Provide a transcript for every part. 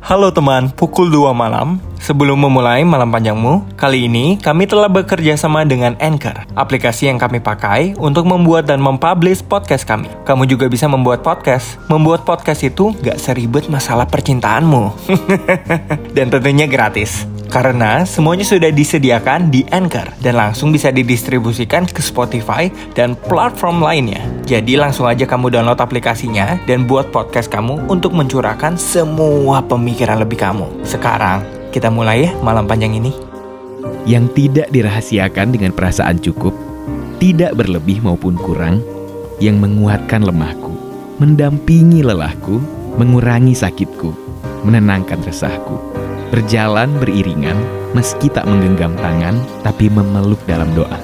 Halo teman, pukul 2 malam. Sebelum memulai malam panjangmu, kali ini kami telah bekerja sama dengan Anchor, aplikasi yang kami pakai untuk membuat dan mempublish podcast kami. Kamu juga bisa membuat podcast. Membuat podcast itu gak seribet masalah percintaanmu. dan tentunya gratis. Karena semuanya sudah disediakan di Anchor dan langsung bisa didistribusikan ke Spotify dan platform lainnya. Jadi langsung aja kamu download aplikasinya dan buat podcast kamu untuk mencurahkan semua pemikiran lebih kamu. Sekarang kita mulai ya malam panjang ini. Yang tidak dirahasiakan dengan perasaan cukup, tidak berlebih maupun kurang, yang menguatkan lemahku, mendampingi lelahku, mengurangi sakitku, menenangkan resahku Berjalan beriringan, meski tak menggenggam tangan, tapi memeluk dalam doa.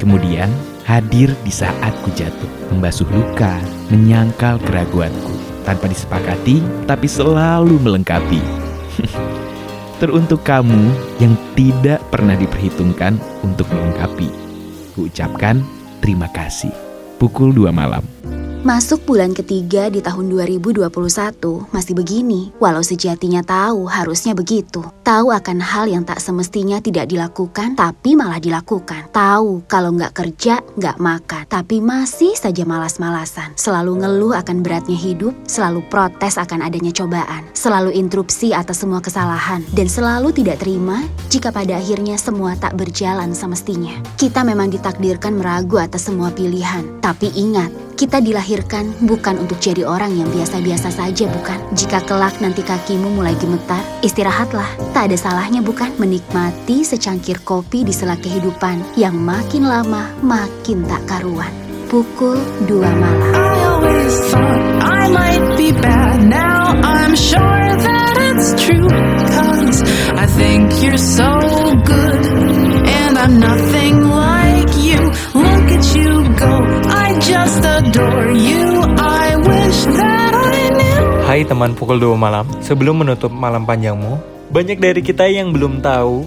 Kemudian hadir di saat ku jatuh, membasuh luka, menyangkal keraguanku, tanpa disepakati, tapi selalu melengkapi. Teruntuk kamu yang tidak pernah diperhitungkan untuk melengkapi. Ku ucapkan terima kasih. Pukul 2 malam. Masuk bulan ketiga di tahun 2021 masih begini, walau sejatinya tahu harusnya begitu. Tahu akan hal yang tak semestinya tidak dilakukan, tapi malah dilakukan. Tahu kalau nggak kerja, nggak makan, tapi masih saja malas-malasan. Selalu ngeluh akan beratnya hidup, selalu protes akan adanya cobaan, selalu interupsi atas semua kesalahan, dan selalu tidak terima jika pada akhirnya semua tak berjalan semestinya. Kita memang ditakdirkan meragu atas semua pilihan, tapi ingat, kita dilahirkan bukan untuk jadi orang yang biasa-biasa saja, bukan? Jika kelak nanti kakimu mulai gemetar, istirahatlah. Tak ada salahnya, bukan? Menikmati secangkir kopi di sela kehidupan yang makin lama makin tak karuan. Pukul 2 malam. Hai teman pukul 2 malam, sebelum menutup malam panjangmu, banyak dari kita yang belum tahu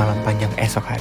malam panjang esok hari.